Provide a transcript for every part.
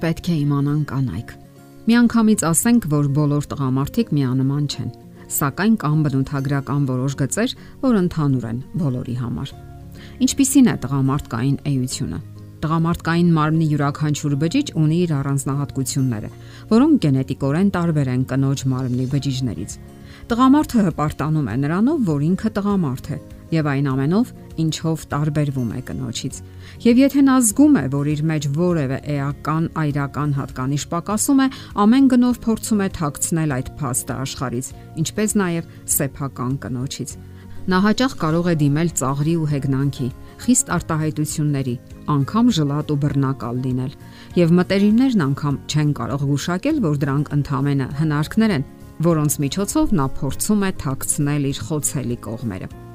պետք է իմանան կանայք։ Միանգամից ասենք, որ բոլոր տղամարդիկ միանման չեն, սակայն կան բնութագրական որոշ գծեր, որ ընդհանուր են բոլորի համար։ Ինչպիսին է տղամարդկային էությունը։ Տղամարդկային մարմնի յուրաքանչյուր բջիջ ունի իր առանձնահատկությունները, որոնք գենետիկորեն տարբեր են կնոջ մարմնի բջիջներից։ Տղամարդը հպարտանում է նրանով, որ ինքը տղամարդ է, եւ այն ամենով, ինչով տարբերվում է կնոջից։ Եվ եթե նա զգում է, որ իր մեջ որևէ էական, այրական հատկանիշ պակասում է, ամեն գնով փորձում է թաքցնել այդ փաստը աշխարից, ինչպես նաեւ սեփական կնոջից։ Նա հաճախ կարող է դիմել ծաղրի ու հեգնանքի, խիստ արտահայտությունների, անգամ ժլատ ու բռնակալ լինել։ Եվ մտերիմներն անգամ չեն կարող գուշակել, որ դրանք ընդհանրապես հնարքներ են, որոնց միջոցով նա փորձում է թաքցնել իր խոցելի կողմերը։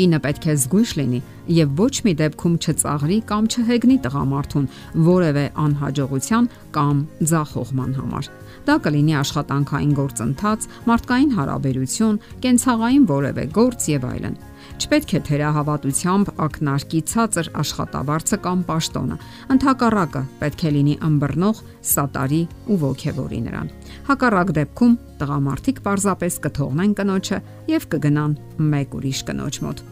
Կինը պետք է զգույշ լինի եւ ոչ մի դեպքում չծաղրի կամ չհեգնի տղամարդուն որևէ անհաջողության կամ ձախողման համար։ Դա կլինի աշխատանքային գործընթաց, մարդկային հարաբերություն, կենցաղային որևէ գործ եւ այլն։ Չպետք է թերահավատությամբ ակնարկի ցածր աշխատավարձը կամ պաշտոնը։ Ընթակառակը պետք է լինի ըմբռնող, սատարի ու ողքեվորի նրան։ Հակառակ դեպքում տղամարդիկ պարզապես կթողնեն կնոջը եւ կգնան մեկ ուրիշ կնոջ մոտ։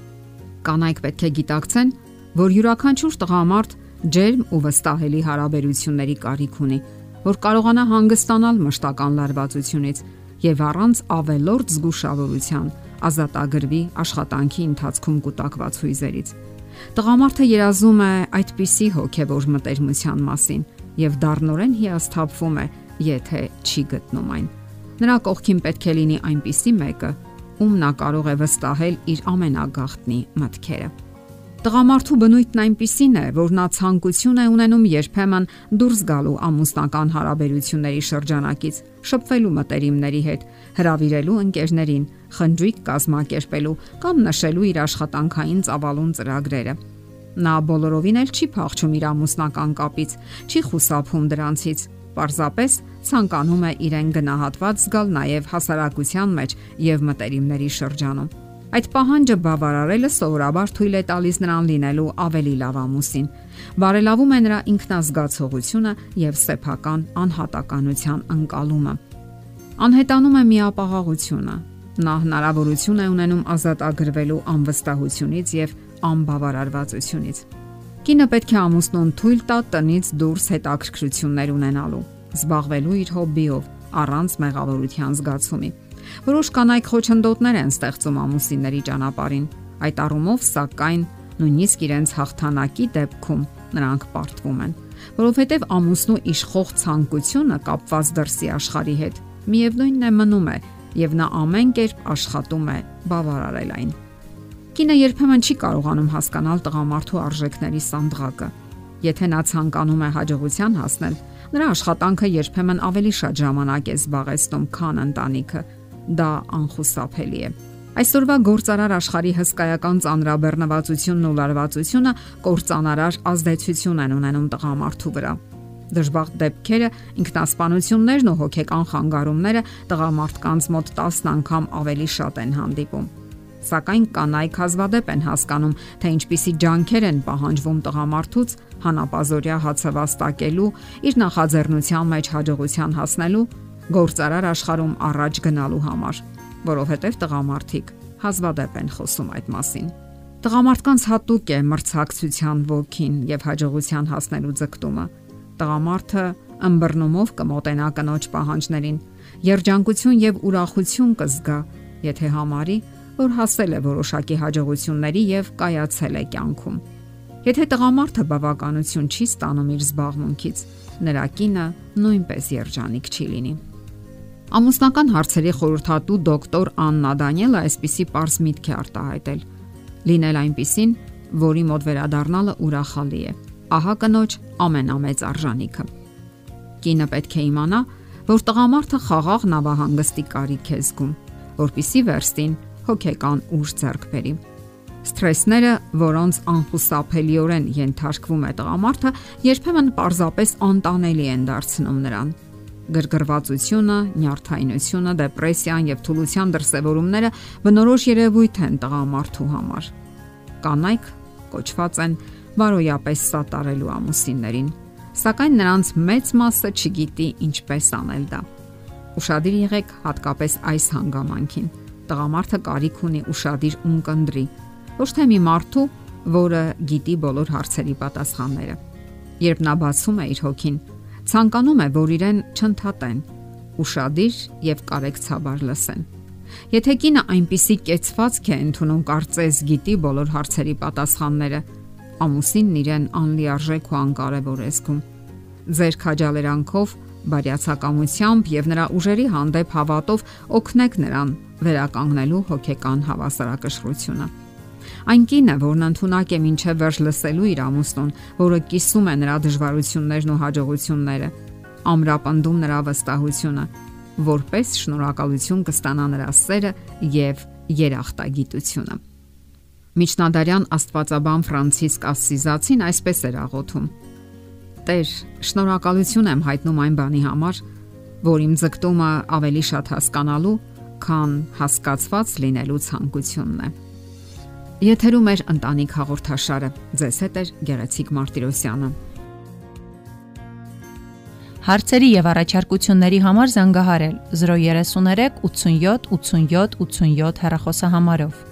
Կանայք պետք է գիտակցեն, որ յուրաքանչյուր տղամարդ ջերմ ու վստահելի հարաբերությունների կարիք ունի, որ կարողանա հանգստանալ մշտական լարվածությունից եւ առանց ավելորդ զգուշավորության ազատագրվի աշխատանքի ընթացքում կուտակված հույզերից։ Տղամարդը երազում է այդպիսի հոգևոր մտերմության մասին եւ դառնորեն հիասթափվում է, եթե չի գտնում այն։ Նրա կողքին պետք է լինի այնպիսի մեկը, ում նա կարող է վստահել իր ամենագաղտնի մտքերը։ Տղամարդու բնույթն այնպիսին է, որ նա ցանկություն է ունենում երբեմն դուրս գալու ամուսնական հարաբերությունների շրջանակից, շփվելու մտերիմների հետ, հravirելու ընկերներին, խնջույք կազմակերպելու կամ նշելու իր աշխատանքային ծավալուն ծրագրերը։ Նա բոլորովին էլ չի փախչում իր ամուսնական կապից, չի խուսափում դրանցից, պարզապես ցանկանում է իրեն գնահատված զգալ նաև հասարակության մեջ եւ մտերիմների շրջանում։ Այդ պահանջը բավարարելը սովորաբար թույլ է տալիս նրան լինելու ավելի լավ ամուսին։ Բարելավում է նրա ինքնազգացողությունը եւ սեփական անհատականության ընկալումը։ Անհետանում է միապաղաղությունը։ Նա հնարավորություն է ունենում ազատ ագրվելու անվստահությունից եւ անբավարարվածությունից։ Կինը պետք է ամուսնուն թույլ տա տնից դուրս հետաքրքրություններ ունենալու, զբաղվելու իր հոբբիով առանց մեղավորության զգացումի Որոշ կանայք խոչընդոտներ են ստեղծում ամուսինների ճանապարհին։ Այդ առումով, սակայն, նույնիսկ իրենց հաղթանակի դեպքում նրանք պարտվում են, որովհետև ամուսնու իշխող ցանկությունը կապված դրսի աշխարհի հետ միևնույնն է մնում է եւ նա ամեն կերպ աշխատում է բավարարել այն։ Կինը երբեմն չի կարողանում հասկանալ տղամարդու արժեքների սանդղակը։ Եթե նա ցանկանում է հաջողության հասնել, նրա աշխատանքը երբեմն ավելի շատ ժամանակ է զբաղեցնում, քան ընտանիքը, դա անխուսափելի է։ Այսօրվա գործարար աշխարհի հսկայական ծանրաբեռնվածությունն ու լարվածությունը կործանարար ազդեցություն են ունենում տղամարդու վրա։ Դժբախտ դեպքերը, ինքնասպանություններն ու հոգեկան խանգարումները տղամարդկանց մոտ 10 անգամ ավելի շատ են հանդիպում։ Սակայն կանայք հազվադեպ են հասկանում, թե ինչպիսի ջանքեր են պահանջվում տղամարդուց հանապազորյա հացը վաստակելու, իր նախաձեռնության մեջ հաջողության հասնելու գործարար աշխարհում առաջ գնալու համար, որովհետև տղամարդիկ հազվադեպ են խոսում այդ մասին։ Տղամարդկանց հատուկ է մրցակցության ոգին եւ հաջողության հասնելու ձգտումը։ Տղամարդը ըմբռնումով կմոտենա կնոջ պահանջներին, երջանկություն եւ ուրախություն կզգա, եթե համարի, որ հասել է որոշակի հաջողությունների եւ կայացել է կյանքում։ Եթե տղամարդը բավականություն չի ստանում իր զբաղմունքից, նրա կինը նույնպես երջանիկ չի լինի։ Ամուսնական հարցերի խորհրդատու դոկտոր Աննա Դանիելը այսպիսի པարզ միտք է արտահայտել. լինել այնպիսին, որի մոտ վերադառնալը ուրախալի է։ Ահա կնոջ ամենամեծ արժանիքը։ Կինը պետք է իմանա, որ տղամարդը խաղաղ նավահանգստի կարիք է զգում, որpիսի վերստին հոգեկան ուժ ձեռք բերի։ Սթրեսները, որոնց անխուսափելիորեն ենթարկվում է տղամարդը, երբեմն պարզապես անտանելի են դարձնում նրան գրգռվածությունը, նյարդայնությունը, դեպրեսիան եւ թուլության դրսևորումները բնորոշ երևույթ են տղամարդու համար։ Կանայք կոչված են բարոյապես սատարելու ամուսիններին, Սակայն նրանց մեծ մասը չգիտի ինչպես անել դա։ Ուշադիր եղեք հատկապես այս հանգամանքին։ Տղամարդը կարիք ունի ուշադիր ունկնդրի, ոչ թե մի մարդու, որը գիտի բոլոր հարցերի պատասխանները։ Երբ նա բացում է իր հոգին, ցանկանում է, որ իրեն չընդհատեն, ուշադիր եւ կարեկցաբար լսեն։ Եթե կինը այնպիսի կեցվածք է ընդունում կարծես գիտի բոլոր հարցերի պատասխանները, ամուսինն իրեն անլիարժեք ու անկարևոր է զգում։ Ձեր քաջալերանքով, բարյացակամությամբ եւ նրա ուժերի հանդեպ հավատով օգնեք նրան վերականգնելու հոգեկան հավասարակշռությունը։ Այն կինը, որն ընդունակ է ոչ վերջ լսելու իր ամուսնուն, որը կիսում է նրա դժվարություններն ու հաջողությունները, ամրապնդում նրա վստահությունը, որպես շնորհակալություն կստանա նրա սերը եւ երախտագիտությունը։ Միջնադարյան աստվածաբան Ֆրանցիսկ Ասսիզացին այսպես էր աղոթում. Տեր, շնորհակալություն եմ հայտնում այն բանի համար, որ իմ ձգտումը ավելի շատ հասկանալու, քան հասկացված լինելու ցանկությունն է։ Եթերում է ընտանիք հաղորդաշարը։ Ձեզ հետ է Գեղեցիկ Մարտիրոսյանը։ Հարցերի եւ առաջարկությունների համար զանգահարել 033 87 87 87 հեռախոսահամարով։